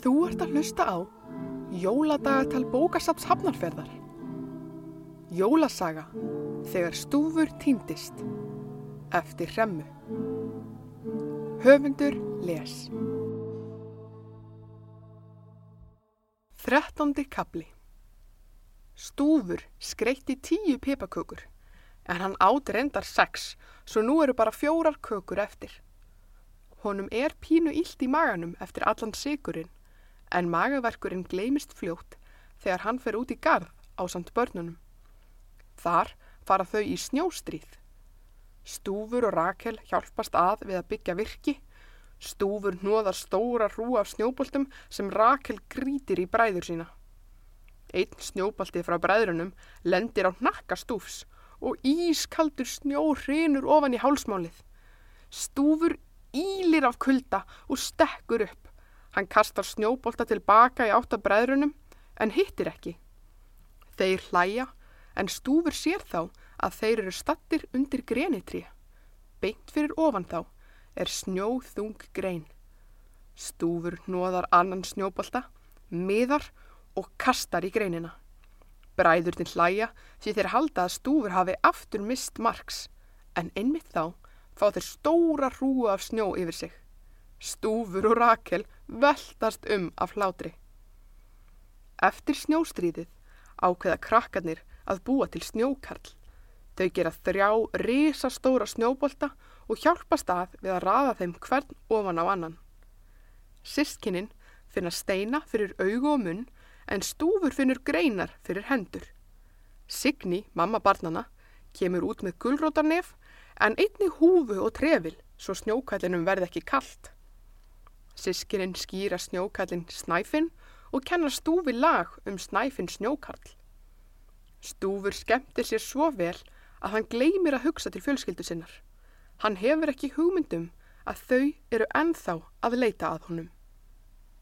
Þú ert að hlusta á Jóladagatal bókasaps hafnarferðar. Jólasaga þegar stúfur týndist eftir hremmu. Höfundur les. Þrettándi kapli. Stúfur skreitti tíu pipakökur en hann átt reyndar sex svo nú eru bara fjórar kökur eftir. Honum er pínu illt í maganum eftir allan sigurinn en magaverkurinn gleymist fljótt þegar hann fer út í garð á samt börnunum. Þar fara þau í snjóstríð. Stúfur og Rakel hjálpast að við að byggja virki. Stúfur hnoðar stóra hrú af snjóboltum sem Rakel grítir í bræður sína. Einn snjóbolti frá bræðrunum lendir á nakka stúfs og ískaldur snjó hrinur ofan í hálsmálið. Stúfur ílir af kulda og stekkur upp. Hann kastar snjóbolta tilbaka í átta bræðrunum en hittir ekki. Þeir hlæja en stúfur sér þá að þeir eru stattir undir grenitrí. Beint fyrir ofan þá er snjóþung grein. Stúfur nóðar annan snjóbolta, miðar og kastar í greinina. Bræðurinn hlæja því þeir halda að stúfur hafi aftur mist marks en einmitt þá fá þeir stóra hrúu af snjó yfir sig. Stúfur og Rakel veltast um af hlátri. Eftir snjóstríðið ákveða krakkarnir að búa til snjókarl. Þau gera þrjá risastóra snjóbolta og hjálpast að við að raða þeim hvern ofan á annan. Sistkinnin finna steina fyrir augu og munn en stúfur finnur greinar fyrir hendur. Signi, mamma barnana, kemur út með gullrótarnef en einni húfu og trefil svo snjókallinum verði ekki kallt. Sískinin skýra snjókallin snæfinn og kennar stúfi lag um snæfinn snjókarl. Stúfur skemmtir sér svo vel að hann gleymir að hugsa til fjölskyldu sinnar. Hann hefur ekki hugmyndum að þau eru ennþá að leita að honum.